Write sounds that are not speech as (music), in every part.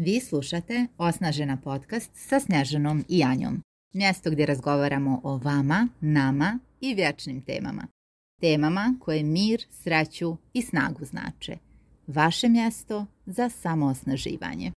Vi slušate Osnažena podcast sa Snježanom i Anjom, Mjesto gdje razgovaramo o vama, nama i vječnim temama. Temama koje mir, sreću i snagu znače. Vaše mjesto za samoosnaživanje.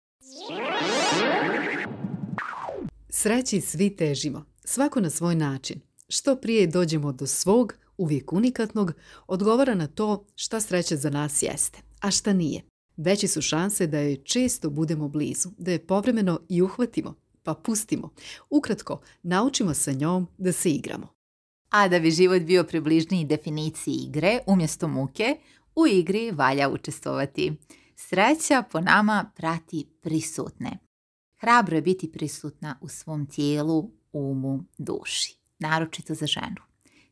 Sreći svi težimo, svako na svoj način. Što prije dođemo do svog, uvijek unikatnog, odgovara na to šta sreće za nas jeste, a šta nije. Veće su šanse da joj često budemo blizu, da je povremeno i uhvatimo, pa pustimo. Ukratko, naučimo sa njom da se igramo. A da bi život bio približniji definiciji igre, umjesto muke, u igri valja učestvovati. Sreća po nama prati prisutne. Hrabro je biti prisutna u svom tijelu, umu, duši, naročito za ženu.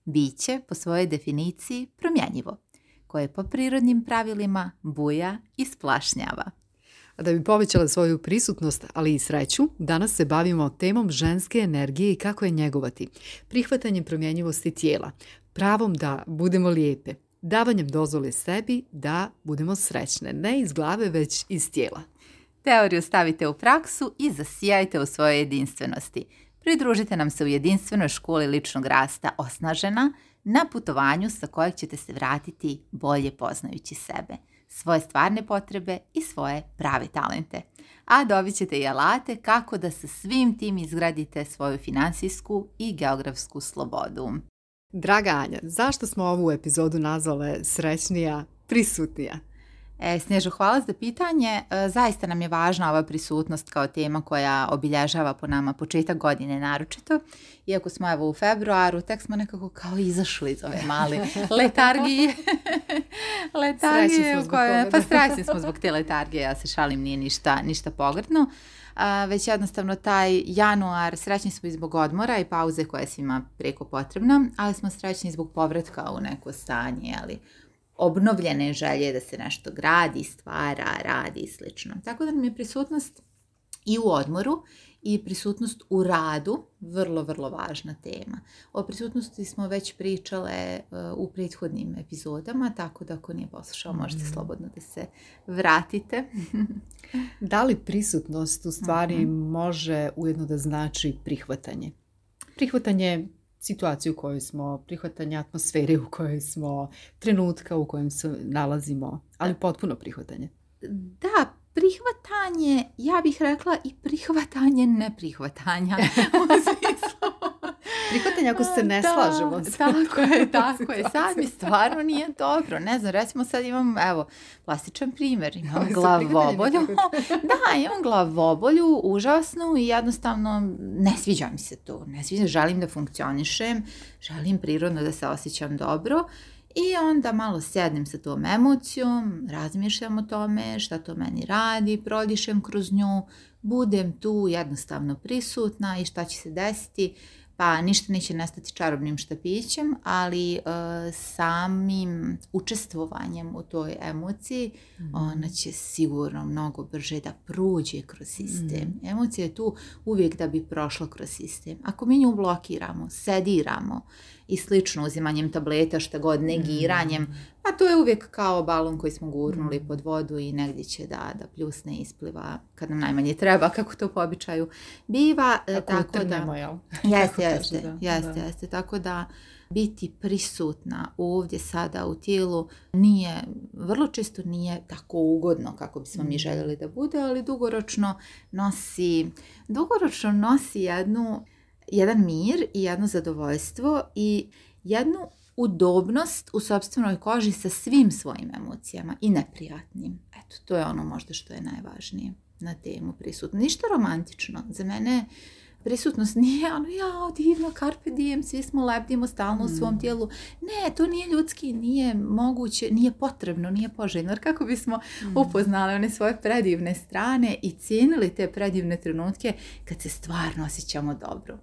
Biće po svojoj definiciji promjenjivo koje po prirodnim pravilima buja i splašnjava. Da bi povećala svoju prisutnost, ali i sreću, danas se bavimo temom ženske energije i kako je njegovati, prihvatanjem promjenjivosti tijela, pravom da budemo lijepe, davanjem dozvole sebi da budemo srećne, ne iz glave, već iz tijela. Teoriju stavite u praksu i zasijajte u svojoj jedinstvenosti. Pridružite nam se u jedinstvenoj školi ličnog rasta Osnažena – na putovanju sa kojeg ćete se vratiti bolje poznajući sebe, svoje stvarne potrebe i svoje prave talente. A dobit ćete i alate kako da sa svim tim izgradite svoju financijsku i geografsku slobodu. Draga Anja, zašto smo ovu epizodu nazvale srećnija, prisutnija? E, Snježo, hvala za pitanje. E, zaista nam je važna ova prisutnost kao tema koja obilježava po nama početak godine naročito. Iako smo evo u februaru, tek smo nekako kao izašli iz ove male (laughs) letargije. (laughs) letargije smo zbog Pa strašni smo zbog te letargije, ja se šalim, nije ništa, ništa pogrdno. već jednostavno taj januar srećni smo i zbog odmora i pauze koja je svima preko potrebna, ali smo srećni zbog povratka u neko stanje, ali obnovljene želje da se nešto gradi, stvara, radi i slično. Tako da nam je prisutnost i u odmoru i prisutnost u radu vrlo, vrlo važna tema. O prisutnosti smo već pričale uh, u prethodnim epizodama, tako da ako nije poslušao možete mm. slobodno da se vratite. (laughs) da li prisutnost u stvari mhm. može ujedno da znači prihvatanje? Prihvatanje situaciju u kojoj smo, prihvatanje atmosfere u kojoj smo, trenutka u kojem se nalazimo, ali potpuno prihvatanje. Da, prihvatanje, ja bih rekla i prihvatanje neprihvatanja. U Prihvatanje ako se ne slažemo. Tako je, tako je. Sad mi stvarno nije dobro. Ne znam, recimo sad imam, evo, plastičan primjer. Imam glavobolju. (laughs) da, imam glavobolju, užasnu i jednostavno ne sviđa mi se to. Ne sviđa, želim da funkcionišem, želim prirodno da se osjećam dobro. I onda malo sjednem sa tom emocijom, razmišljam o tome, šta to meni radi, prodišem kroz nju, budem tu jednostavno prisutna i šta će se desiti pa ništa neće nastati čarobnim štapićem, ali e, samim učestvovanjem u toj emociji mhm. ona će sigurno mnogo brže da prođe kroz sistem. Mhm. Emocija je tu uvijek da bi prošla kroz sistem. Ako mi nju blokiramo, sediramo, i slično uzimanjem tableta, šta god, negiranjem. Mm. Pa to je uvijek kao balon koji smo gurnuli mm. pod vodu i negdje će da, da pljusne ispliva kad nam najmanje treba, (laughs) kako to po običaju biva. E, tako da, (laughs) Jeste, jeste, Tako da biti prisutna ovdje sada u tijelu nije, vrlo često nije tako ugodno kako bismo mi mm. željeli da bude, ali dugoročno nosi, dugoročno nosi jednu jedan mir i jedno zadovoljstvo i jednu udobnost u sobstvenoj koži sa svim svojim emocijama i neprijatnim. Eto, to je ono možda što je najvažnije na temu prisutno. Ništa romantično. Za mene prisutnost nije ono ja divno, carpe diem, svi smo lebdimo stalno u mm. svom tijelu. Ne, to nije ljudski, nije moguće, nije potrebno, nije poželjno. Jer kako bismo mm. upoznali one svoje predivne strane i cijenili te predivne trenutke kad se stvarno osjećamo dobro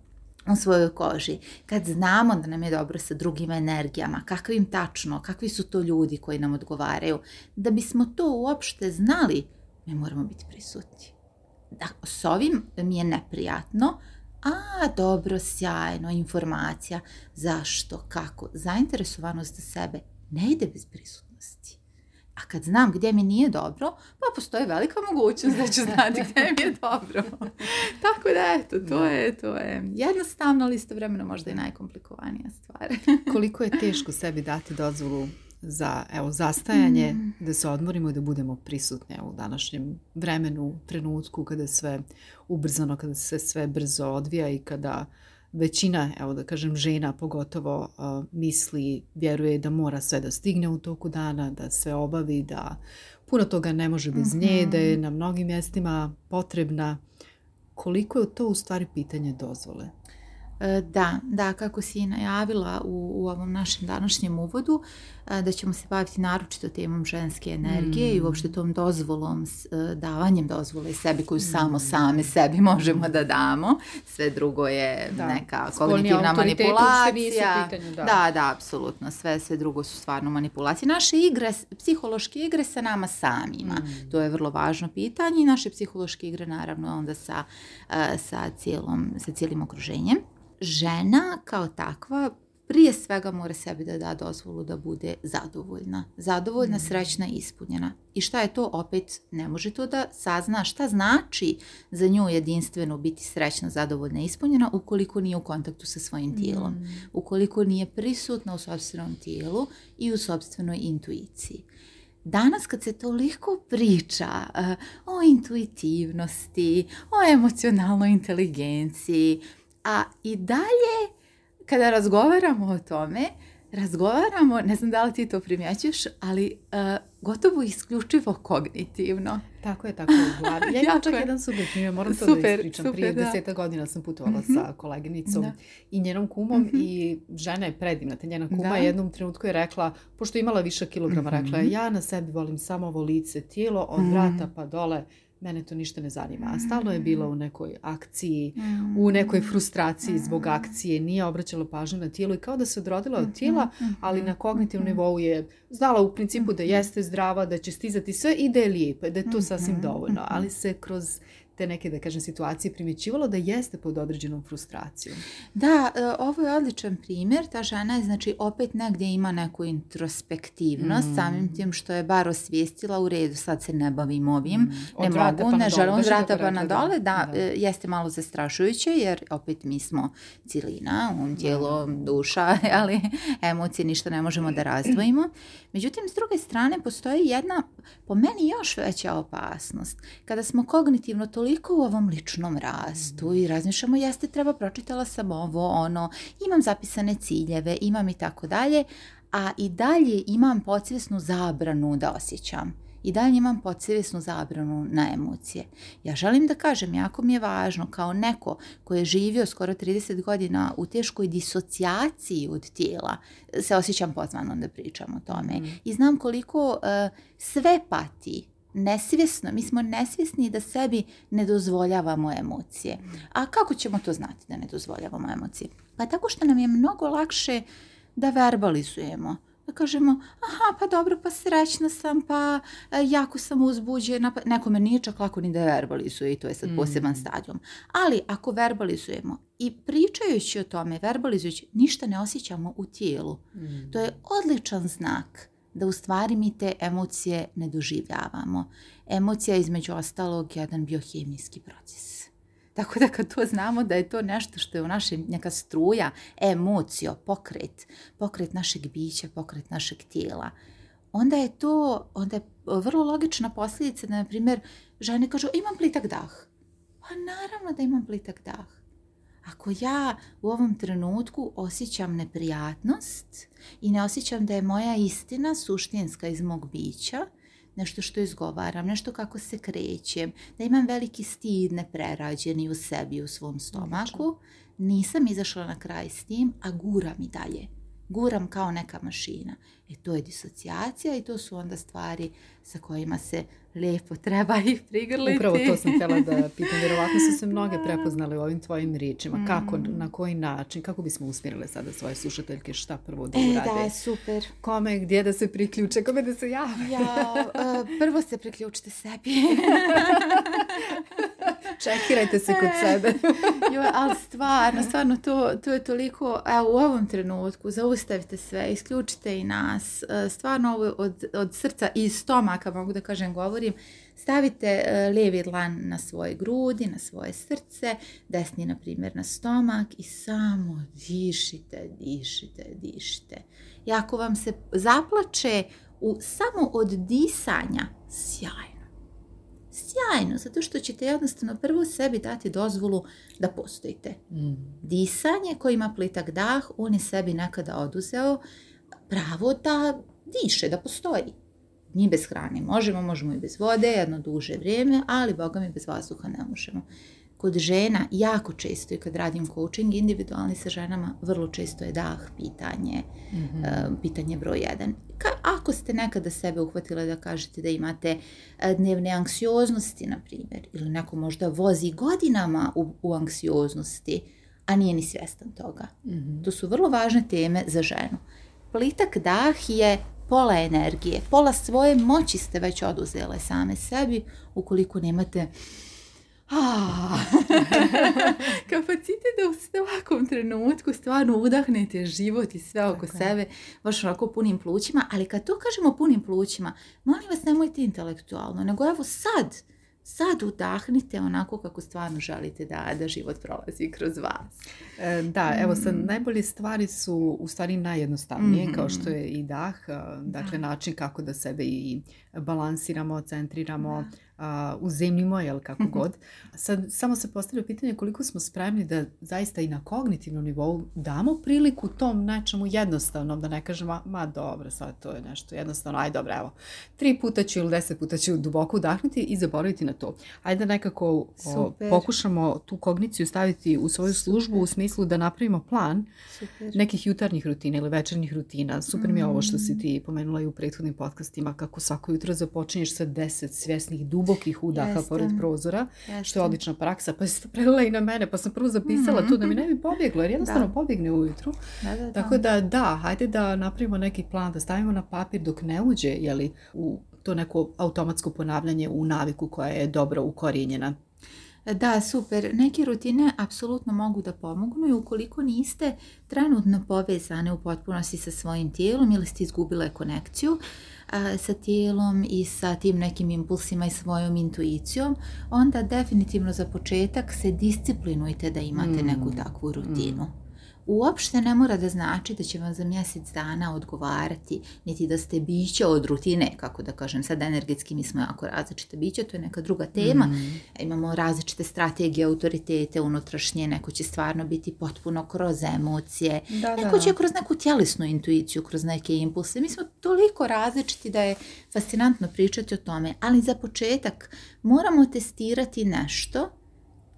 u svojoj koži, kad znamo da nam je dobro sa drugim energijama, kakvim tačno, kakvi su to ljudi koji nam odgovaraju, da bismo to uopšte znali, mi moramo biti prisutni. Da, s ovim mi je neprijatno, a dobro, sjajno, informacija, zašto, kako, zainteresovanost za sebe ne ide bez prisutnosti. A kad znam gdje mi nije dobro, pa postoji velika mogućnost da ću znati gdje mi je dobro. (laughs) Tako da, eto, to je, to je jednostavno, ali istovremeno možda i najkomplikovanija stvar. (laughs) Koliko je teško sebi dati dozvolu za evo, zastajanje, mm. da se odmorimo i da budemo prisutni u današnjem vremenu, trenutku, kada je sve ubrzano, kada se sve brzo odvija i kada većina, evo da kažem, žena pogotovo uh, misli, vjeruje da mora sve da stigne u toku dana, da sve obavi, da puno toga ne može bez mhm. nje, da je na mnogim mjestima potrebna. Koliko je to u stvari pitanje dozvole? E, da, da, kako si i najavila u, u ovom našem današnjem uvodu, e, da ćemo se baviti naročito temom ženske energije i uopšte mm. tom dozvolom, e, davanjem dozvole sebi koju samo mm. same sebi možemo da damo. Sve drugo je da. neka kognitivna manipulacija. Pitanju, da. da, da, apsolutno. Sve, sve drugo su stvarno manipulacije. Naše igre, psihološke igre sa nama samima. Mm. To je vrlo važno pitanje i naše psihološke igre naravno onda sa, sa, sa cijelim okruženjem žena kao takva prije svega mora sebi da da dozvolu da bude zadovoljna. Zadovoljna, mm. srećna, ispunjena. I šta je to opet? Ne može to da sazna šta znači za nju jedinstveno biti srećna, zadovoljna, ispunjena ukoliko nije u kontaktu sa svojim tijelom. Mm. Ukoliko nije prisutna u sobstvenom tijelu i u sobstvenoj intuiciji. Danas kad se toliko priča eh, o intuitivnosti, o emocionalnoj inteligenciji, a i dalje, kada razgovaramo o tome, razgovaramo, ne znam da li ti to primjećuješ, ali e, gotovo isključivo kognitivno. Tako je, tako je. Ja imam (laughs) čak jedan subjekt, ja moram super, to da ispričam. Prije da. deseta godina sam putovala mm-hmm. sa mhm. koleginicom i njenom kumom mhm. i žena je predivna. Te njena kuma jednom trenutku je rekla, pošto je imala više kilograma, rekla je mhm. ja na sebi volim samo ovo lice, tijelo, od vrata pa dole mene to ništa ne zanima. A stalno je mm. bila u nekoj akciji, u mm. nekoj frustraciji zbog mm. akcije, nije obraćala pažnju na tijelo i kao da se odrodila od mhm, tijela, mhm, ali mhm, na kognitivnom nivou je znala u principu da jeste zdrava, da će stizati sve i da je da je to sasvim dovoljno. Ali se kroz te neke, da kažem, situacije primjećivalo da jeste pod određenom frustracijom. Da, e, ovo je odličan primjer. Ta žena je, znači, opet negdje ima neku introspektivnost, mm. samim tim što je bar osvijestila u redu, sad se ne bavim ovim, mm. ne mogu, pa ne želim, pa na dole, da, e, jeste malo zastrašujuće, jer opet mi smo cilina, on tijelo, duša, ali (laughs) emocije, ništa ne možemo da razdvojimo. Međutim, s druge strane, postoji jedna, po meni, još veća opasnost. Kada smo kognitivno to toliko u ovom ličnom rastu i razmišljamo jeste treba pročitala sam ovo, ono, imam zapisane ciljeve, imam i tako dalje, a i dalje imam podsvjesnu zabranu da osjećam i dalje imam podsvjesnu zabranu na emocije. Ja želim da kažem, jako mi je važno kao neko koji je živio skoro 30 godina u teškoj disocijaciji od tijela, se osjećam pozvanom da pričam o tome. Mm. I znam koliko e, sve pati nesvjesno, mi smo nesvjesni da sebi ne dozvoljavamo emocije. A kako ćemo to znati da ne dozvoljavamo emocije? Pa tako što nam je mnogo lakše da verbalizujemo. Da kažemo, aha, pa dobro, pa srećna sam, pa e, jako sam uzbuđena. Pa- nekome nije čak lako ni da verbalizuje i to je sad mm. poseban stadion. Ali ako verbalizujemo i pričajući o tome, verbalizujući, ništa ne osjećamo u tijelu. Mm. To je odličan znak da u stvari mi te emocije ne doživljavamo. Emocija je između ostalog jedan biohemijski proces. Tako da kad to znamo da je to nešto što je u našem neka struja, emocija, pokret, pokret našeg bića, pokret našeg tijela, onda je to onda je vrlo logična posljedica da, na primjer, žene kažu imam plitak dah. Pa naravno da imam plitak dah ako ja u ovom trenutku osjećam neprijatnost i ne osjećam da je moja istina suštinska iz mog bića, nešto što izgovaram, nešto kako se krećem, da imam veliki stid neprerađeni u sebi, u svom stomaku, nisam izašla na kraj s tim, a guram i dalje guram kao neka mašina. E to je disocijacija i to su onda stvari sa kojima se lijepo (laughs) treba ih prigrliti. Upravo to sam htjela da (laughs) pitam. Vjerovatno su se mnoge prepoznale u ovim tvojim riječima. Kako, mm. na koji način, kako bismo usmjerile sada svoje slušateljke, šta prvo da e, urade? da, super. Kome, gdje da se priključe, kome da se jave? Ja, e, prvo se priključite sebi. (laughs) Čekirajte se kod e. sebe. (laughs) jo, ali stvarno, stvarno to, to je toliko, evo u ovom trenutku zaustavite sve, isključite i nas. E, stvarno ovo od, od srca i stomaka, mogu da kažem, govorim. Stavite e, lijevi dlan na svoje grudi, na svoje srce, desni na primjer na stomak i samo dišite, dišite, dišite. I ako vam se zaplače u, samo od disanja, sjajno Sjajno, zato što ćete jednostavno prvo sebi dati dozvolu da postojite. Mm. Disanje koji ima plitak dah, on je sebi nekada oduzeo pravo da diše, da postoji. Mi bez hrane možemo, možemo i bez vode, jedno duže vrijeme, ali Boga mi bez vazduha ne možemo kod žena jako često i kad radim coaching individualni sa ženama vrlo često je dah pitanje mhm. eh, pitanje broj jedan ako ste nekada sebe uhvatile da kažete da imate eh, dnevne anksioznosti na primjer ili neko možda vozi godinama u, anksioznosti a nije ni svjestan toga mhm. to su vrlo važne teme za ženu plitak dah je pola energije pola svoje moći ste već oduzele same sebi ukoliko nemate Ah, (laughs) kapacitet da u svakom trenutku stvarno udahnete život i sve oko sebe, baš onako punim plućima, ali kad to kažemo punim plućima, molim vas nemojte intelektualno, nego evo sad, sad udahnite onako kako stvarno želite da, da život prolazi kroz vas. E, da, evo sad, mm. najbolje stvari su u stvari najjednostavnije, kao mm-hmm. što je i dah, e, dakle način kako da sebe i balansiramo, centriramo, a, u je jel kako mhm. god. Sad, samo se postavlja pitanje koliko smo spremni da zaista i na kognitivnom nivou damo priliku tom nečemu jednostavnom, da ne kažemo, ma dobro, sad to je nešto jednostavno, aj dobro, evo, tri puta ću ili deset puta ću duboko udahnuti i zaboraviti na to. Ajde da nekako pokušamo tu kogniciju staviti u svoju službu u smislu da napravimo plan nekih jutarnjih rutina ili večernjih rutina. Super mm. mi je ovo što si mm. ti pomenula i u prethodnim podcastima, kako svako jutro započinješ sa deset svjesnih dubokih udaha pored prozora, što je odlična praksa, pa se to prelila i na mene, pa sam prvo zapisala mhm. tu da mi ne bi pobjeglo, jer jednostavno pobjegne ujutru. Tako da, da, hajde da napravimo neki plan, da stavimo na papir dok ne uđe jeli, u to neko automatsko ponavljanje u naviku koja je dobro ukorijenjena. Da, super. Neke rutine apsolutno mogu da pomognu i ukoliko niste trenutno povezane u potpunosti sa svojim tijelom ili ste izgubile konekciju, sa tijelom i sa tim nekim impulsima i svojom intuicijom, onda definitivno za početak se disciplinujte da imate mm. neku takvu rutinu. Mm uopšte ne mora da znači da će vam za mjesec dana odgovarati, niti da ste biće od rutine, kako da kažem, sad energetski mi smo jako različite biće, to je neka druga tema, mhm. imamo različite strategije, autoritete, unutrašnje, neko će stvarno biti potpuno kroz emocije, da, neko će kroz neku tjelesnu intuiciju, kroz neke impulse, mi smo toliko različiti da je fascinantno pričati o tome, ali za početak moramo testirati nešto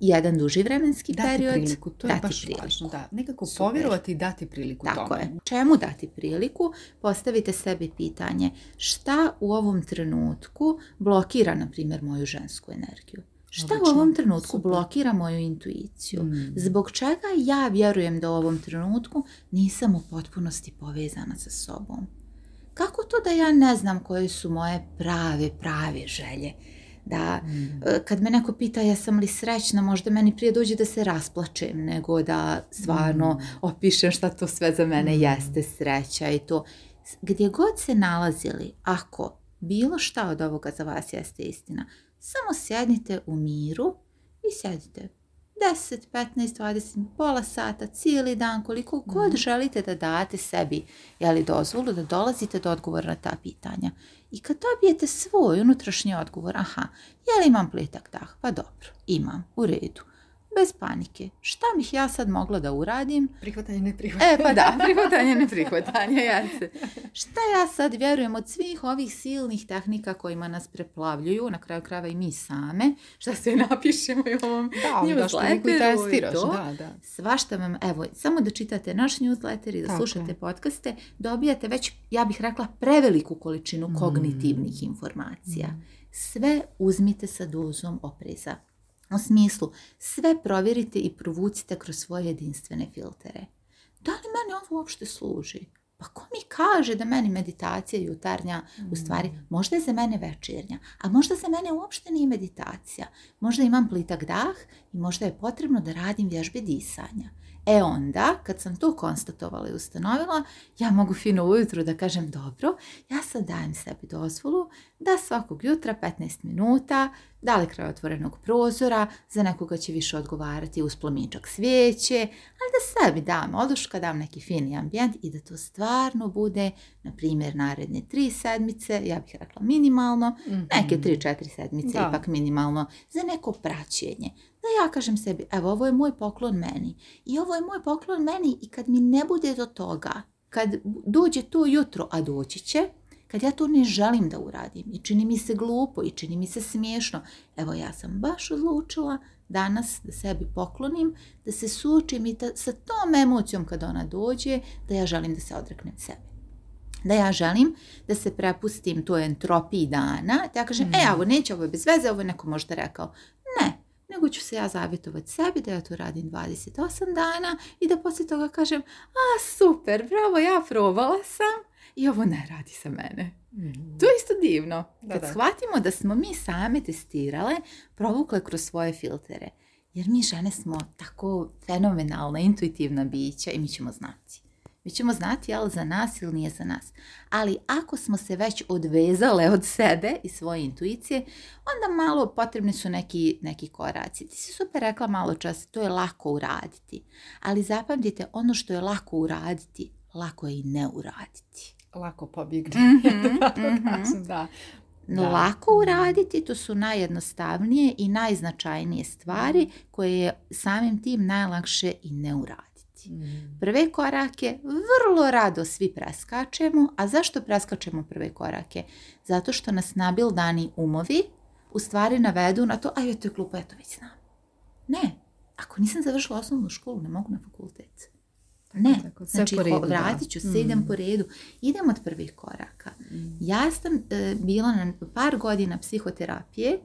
jedan duži vremenski dati period. Priliku. To je baš priliku. da. Nekako povjerovati i dati priliku Tako Je. Čemu dati priliku? Postavite sebi pitanje šta u ovom trenutku blokira, na primjer, moju žensku energiju. Šta u ovom trenutku blokira moju intuiciju? Mm. Zbog čega ja vjerujem da u ovom trenutku nisam u potpunosti povezana sa sobom? Kako to da ja ne znam koje su moje prave, prave želje? da mm. e, kad me neko pita jesam li srećna, možda meni prije dođe da se rasplačem nego da stvarno mm. opišem šta to sve za mene mm. jeste sreća i to. Gdje god se nalazili, ako bilo šta od ovoga za vas jeste istina, samo sjednite u miru i sjedite 10, 15, 20, pola sata, cijeli dan, koliko god mhm. želite da date sebi jeli, dozvolu, da dolazite do odgovora na ta pitanja. I kad dobijete svoj unutrašnji odgovor, aha, je li imam plitak dah? Pa dobro, imam, u redu bez panike. Šta bih ja sad mogla da uradim? Prihvatanje, ne prihvatanje. E, pa da, (laughs) prihvatanje, ne prihvatanje. Šta ja sad vjerujem od svih ovih silnih tehnika kojima nas preplavljuju, na kraju krava i mi same, šta se napišemo i ovom da, newsletteru Da, Svašta vam, evo, samo da čitate naš newsletter i da slušate podcaste, dobijate već, ja bih rekla, preveliku količinu mm. kognitivnih informacija. Mm. Sve uzmite sa dozom opreza. U smislu, sve provjerite i provucite kroz svoje jedinstvene filtere. Da li meni ovo uopšte služi? Pa ko mi kaže da meni meditacija jutarnja, ustvari, u stvari, mm. možda je za mene večernja, a možda za mene uopšte nije meditacija. Možda imam plitak dah i možda je potrebno da radim vježbe disanja. E onda, kad sam to konstatovala i ustanovila, ja mogu fino ujutru da kažem dobro, ja sad dajem sebi dozvolu da svakog jutra 15 minuta, da li kraj otvorenog prozora, za nekoga će više odgovarati uz plomičak svijeće, ali da sebi dam oduška, dam neki fini ambijent i da to stvarno bude, na primjer, naredne tri sedmice, ja bih rekla minimalno, neke mhm. tri, četiri sedmice ipak minimalno, za neko praćenje ja kažem sebi, evo ovo je moj poklon meni i ovo je moj poklon meni i kad mi ne bude do toga, kad dođe to jutro, a doći će, kad ja to ne želim da uradim i čini mi se glupo i čini mi se smiješno, evo ja sam baš odlučila danas da sebi poklonim, da se suočim i sa tom emocijom kad ona dođe, da ja želim da se odreknem sebe. Da ja želim da se prepustim toj entropiji dana, da ja kažem, e, mm. ovo neće, ovo je bez veze, ovo je neko možda rekao. Ne, nego ću se ja zavjetovati sebi da ja to radim 28 dana i da poslije toga kažem, a super, bravo, ja probala sam i ovo ne radi sa mene. Mhm. To je isto divno. Da, Kad da. shvatimo da smo mi same testirale, provukle kroz svoje filtere. Jer mi žene smo tako fenomenalna, intuitivna bića i mi ćemo znati. Mi ćemo znati jel za nas ili nije za nas. Ali ako smo se već odvezale od sebe i svoje intuicije, onda malo potrebni su neki, neki koraci. Ti si super rekla malo čas, to je lako uraditi. Ali zapamtite, ono što je lako uraditi, lako je i ne uraditi. Lako pobjegne. mm (laughs) Lako uraditi, to su najjednostavnije i najznačajnije stvari mhm. koje je samim tim najlakše i ne uraditi. Mm. Prve korake vrlo rado svi preskačemo, a zašto preskačemo prve korake? Zato što nas dani umovi u stvari navedu na to, a joj, to je glupo, ja to već znam. Ne, ako nisam završila osnovnu školu, ne mogu na fakultet. Ne, znači vratit ću se, mm. po redu. Idemo od prvih koraka. Mm. Ja sam e, bila na par godina psihoterapije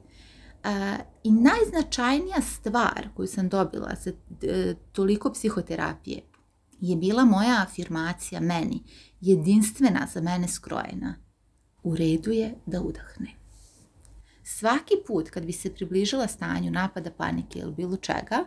i najznačajnija stvar koju sam dobila za toliko psihoterapije je bila moja afirmacija meni, jedinstvena za mene skrojena. U redu je da udahne. Svaki put kad bi se približila stanju napada panike ili bilo čega,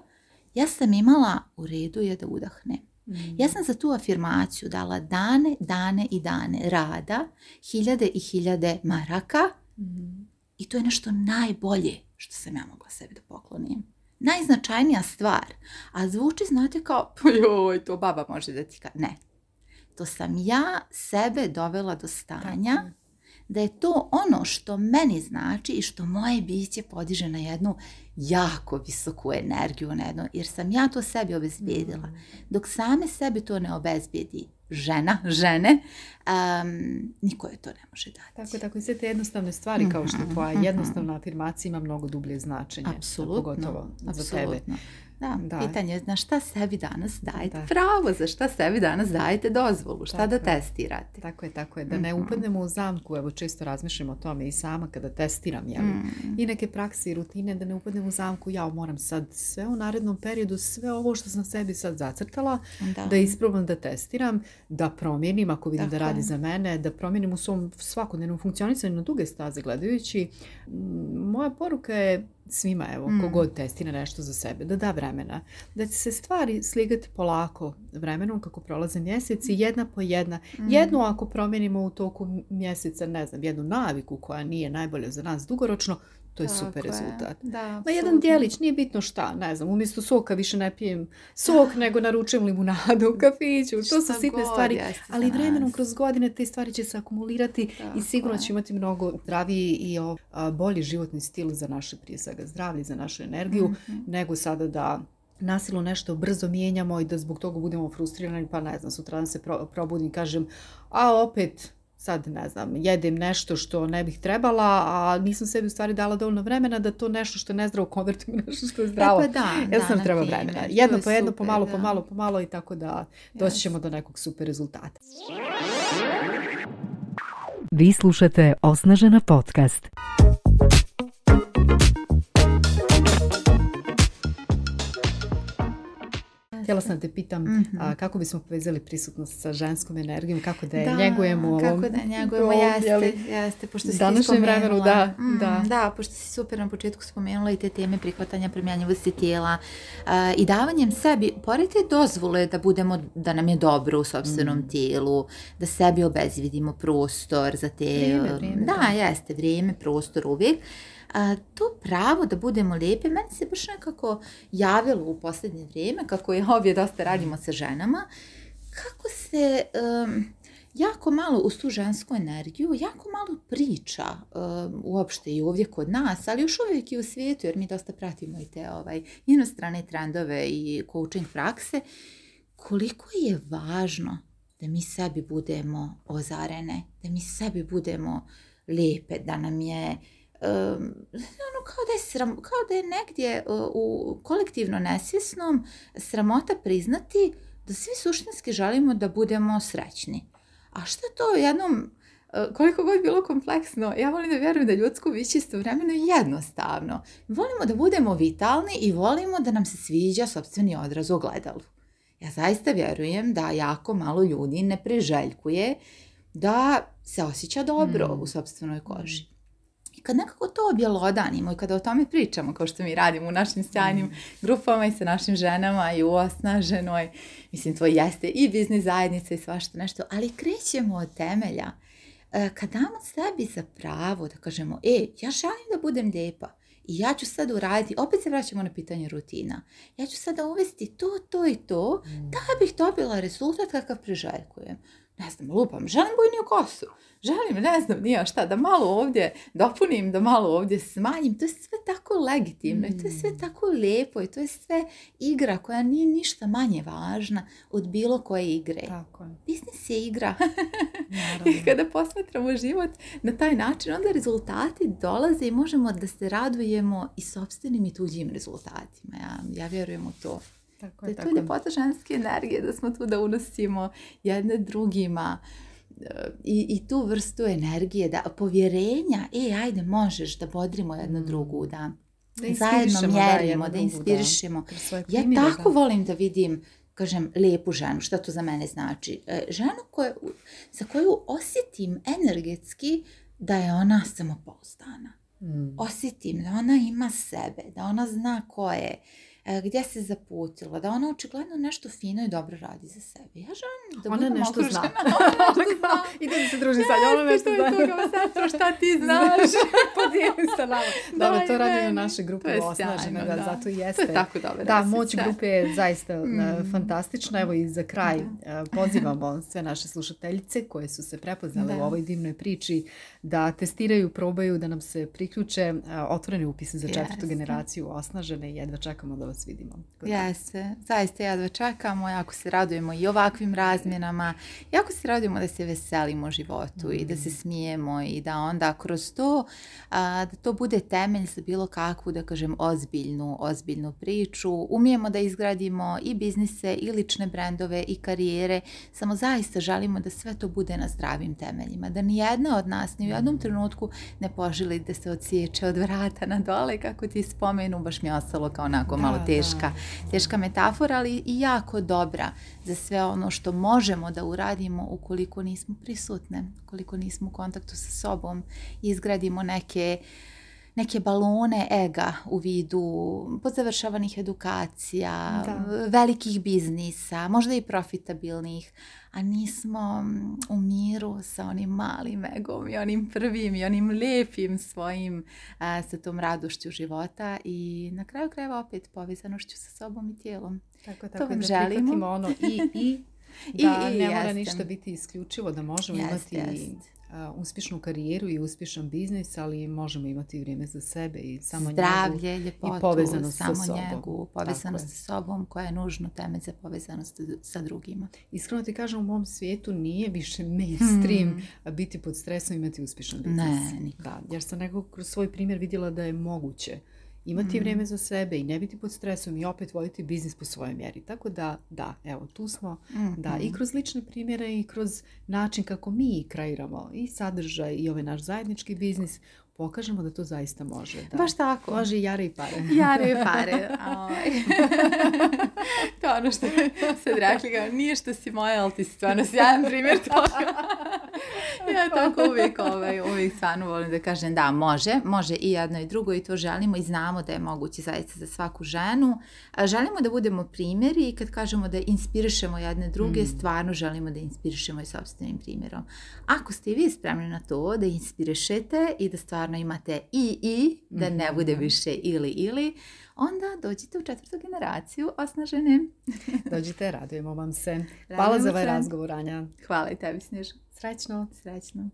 ja sam imala u redu je da udahne. Mhm. Ja sam za tu afirmaciju dala dane, dane i dane rada, hiljade i hiljade maraka mhm. i to je nešto najbolje što sam ja mogla sebi da poklonim. Najznačajnija stvar, a zvuči, znate, kao, (laughs) joj, to baba može da ti Ne. To sam ja sebe dovela do stanja da je to ono što meni znači i što moje biće podiže na jednu jako visoku energiju, na jer sam ja to sebi obezbijedila. Mm. Dok same sebi to ne obezbijedi, žena, žene, um, niko je to ne može dati. Tako, tako i sve te jednostavne stvari kao što mhm, tvoja mhm. jednostavna afirmacija ima mnogo dublje značenje. Apsolutno. Pogotovo tebe. Da, da. pitanje je na šta sebi danas dajete pravo, za šta sebi danas dajete dozvolu, šta da testirate. tako je, tako je, da ne mhm. upadnemo u zamku, evo često razmišljam o tome i sama kada testiram, jel, mhm. i neke prakse i rutine, da ne upadnemo u zamku, ja moram sad sve u narednom periodu, sve ovo što sam sebi sad zacrtala, da, da isprobam da testiram, da promijenim ako vidim da radi za mene, da promijenim u svom svakodnevnom funkcionisanju na duge staze gledajući. Moja poruka je svima, evo, mm. kogod testira nešto za sebe, da da vremena. Da će se stvari sligati polako vremenom kako prolaze mjeseci, jedna po jedna. Mm. Jednu ako promijenimo u toku mjeseca, ne znam, jednu naviku koja nije najbolja za nas dugoročno, to je super rezultat. Da, Ma jedan djelić, nije bitno šta, ne znam, umjesto soka više ne pijem sok, (laughs) nego naručujem limunadu u kafiću. To su sitne stvari, ali vremenom kroz godine te stvari će se akumulirati i sigurno će imati mnogo zdraviji i bolji životni stil za naše prije svega zdravlje, za našu energiju, mhm. nego sada da nasilo nešto brzo mijenjamo i da zbog toga budemo frustrirani, pa ne znam, sutra se pro, probudim, kažem, a opet sad ne znam, jedem nešto što ne bih trebala, a nisam sebi u stvari dala dovoljno vremena da to nešto što je nezdravo konvertujem nešto što je e zdravo. Pa da, ja sam da, treba vremena. Jedno po jedno, pomalo, pomalo, pomalo i tako da doći ćemo do nekog super rezultata. Vi slušate Osnažena podcast. Htjela sam te pitam mhm. kako bismo povezali prisutnost sa ženskom energijom, kako da je njegujemo Kako da njegujemo, jeste, jeste, pošto si da, mhm, da. Da, pošto si super na početku spomenula i te teme prihvatanja promjenjivosti tijela i davanjem sebi, pored te dozvole da budemo, da nam je dobro u sobstvenom mhm. tijelu, da sebi obezvidimo prostor za te... Vrijeme, vrijeme, da, da, jeste, vrijeme, prostor uvijek to pravo da budemo lijepe meni se baš nekako javilo u posljednje vrijeme, kako je ovdje dosta radimo sa ženama, kako se jako malo uz tu žensku energiju, jako malo priča uopšte i ovdje kod nas, ali još uvijek i u svijetu, jer mi dosta pratimo i te ovaj, trendove i coaching prakse, koliko je važno da mi sebi budemo ozarene, da mi sebi budemo lijepe, da nam je ono kao da je, sram, da negdje e, u kolektivno nesvjesnom sramota priznati da svi suštinski želimo da budemo srećni. A što to jednom, e, koliko god bilo kompleksno, ja volim da vjerujem da ljudsko biće istovremeno jednostavno. Volimo da budemo vitalni i volimo da nam se sviđa sobstveni odraz u ogledalu. Ja zaista vjerujem da jako malo ljudi ne priželjkuje da se osjeća dobro mm. u sobstvenoj koži. Mm kad nekako to objelodanimo i kada o tome pričamo, kao što mi radimo u našim sjajnim mm. grupama i sa našim ženama i u osnaženoj, mislim, to jeste i biznis zajednica i svašta nešto, ali krećemo od temelja. E, kad damo sebi za pravo da kažemo, e, ja želim da budem lijepa, i ja ću sad uraditi, opet se vraćamo na pitanje rutina, ja ću sada uvesti to, to i to, mm. da bih dobila rezultat kakav priželjkujem ne znam, lupam, želim u kosu, želim, ne znam, nije šta, da malo ovdje dopunim, da malo ovdje smanjim, to je sve tako legitimno i to je sve mm. tako lijepo i to je sve igra koja nije ništa manje važna od bilo koje igre. Tako je. Biznis je igra. (laughs) I kada posmatramo život na taj način, onda rezultati dolaze i možemo da se radujemo i sobstvenim i tuđim rezultatima. Ja, ja vjerujem u to. Tako je, da je ženske energije, da smo tu da unosimo jedne drugima eh, i, i tu vrstu energije, da povjerenja, e, ajde, možeš da bodrimo jednu mm. drugu, da, da zajedno mjerimo, da, da inspirišemo. Ja tako volim da vidim kažem, lepu ženu. Šta to za mene znači? Eh, ženu za koju osjetim energetski da je ona samopouzdana. Mm. Osjetim da ona ima sebe, da ona zna ko je, E, gdje se zaputila, da ona očigledno nešto fino i dobro radi za sebe. Ja želim da ona nešto Zna. (laughs) Ona nešto zna. da se druži sa njom, ona nešto zna. sestro, šta ti znaš? (laughs) Podijeli sa nama. (laughs) Dobro, to radi na našoj grupi osnažene, zato jeste. tako dobro. Da, moć grupe je zaista e, mm. fantastična. Evo i za kraj e, pozivamo sve naše slušateljice koje su se prepoznale u ovoj divnoj priči da testiraju, probaju, da nam se priključe. Otvoreni upis za četvrtu generaciju osnažene jedva čekamo da vas s vidimo. Jeste, zaista jedva čekamo, jako se radujemo i ovakvim razmjenama, jako se radujemo da se veselimo u životu i da se mm. smijemo i da onda kroz to, da to bude temelj za bilo kakvu, da kažem, ozbiljnu, ozbiljnu priču. Umijemo da izgradimo i biznise i lične brendove i karijere, samo zaista želimo da sve to bude na zdravim temeljima, da nijedna od nas ni u jednom mm. trenutku ne poželi da se odsjeće od vrata na dole, kako ti spomenu, baš mi je ostalo kao onako malo teška. Teška metafora, ali i jako dobra za sve ono što možemo da uradimo ukoliko nismo prisutne, ukoliko nismo u kontaktu sa sobom, izgradimo neke neke balone ega u vidu pozavršavanih edukacija, velikih biznisa, možda i profitabilnih, a nismo mm, u miru sa onim malim egom i onim prvim i onim lijepim svojim sa tom radošću života i na kraju krajeva opet povezanošću sa sobom i tijelom. Tako, tako, to da želimo. ono i, (laughs) i da I, ne mora ništa biti isključivo, da možemo imati Uh, uspješnu karijeru i uspješan biznis, ali možemo imati vrijeme za sebe i samo Zdravlje, njegu povezanost samo sa sobom. njegu, povezanost sa sobom koja je nužno temelj za povezanost sa drugima. Iskreno ti kažem, u mom svijetu nije više hmm. mainstream hmm. biti pod stresom i imati uspješan biznis. Ne, nikako. Da, jer sam nekako kroz svoj primjer vidjela da je moguće imati mhm. vrijeme za sebe i ne biti pod stresom i opet voditi biznis po svojoj mjeri. Tako da, da, evo, tu smo da i mhm. kroz lične primjere i kroz način kako mi kreiramo i sadržaj i ovaj naš zajednički biznis pokažemo da to zaista može. Da. Baš tako. Može i jare i pare. (laughs) Jare i pare. (laughs) to je ono što sad rekli nije što si moja, ali ti si stvarno sjajan primjer toga. (laughs) (laughs) ja tako uvijek, ovaj, uvijek stvarno volim da kažem da može, može i jedno i drugo i to želimo i znamo da je moguće zaista za svaku ženu. Želimo da budemo primjeri i kad kažemo da inspirišemo jedne druge, mm. stvarno želimo da inspirišemo i sobstvenim primjerom. Ako ste i vi spremni na to da inspirišete i da stvarno imate i i, da ne bude mhm. više ili ili, onda dođite u četvrtu generaciju osnažene. (laughs) dođite, radujemo vam se. (laughs) Hvala za ovaj razgovor, Anja. Hvala i tebi, Snježa. Srećno! Srećno!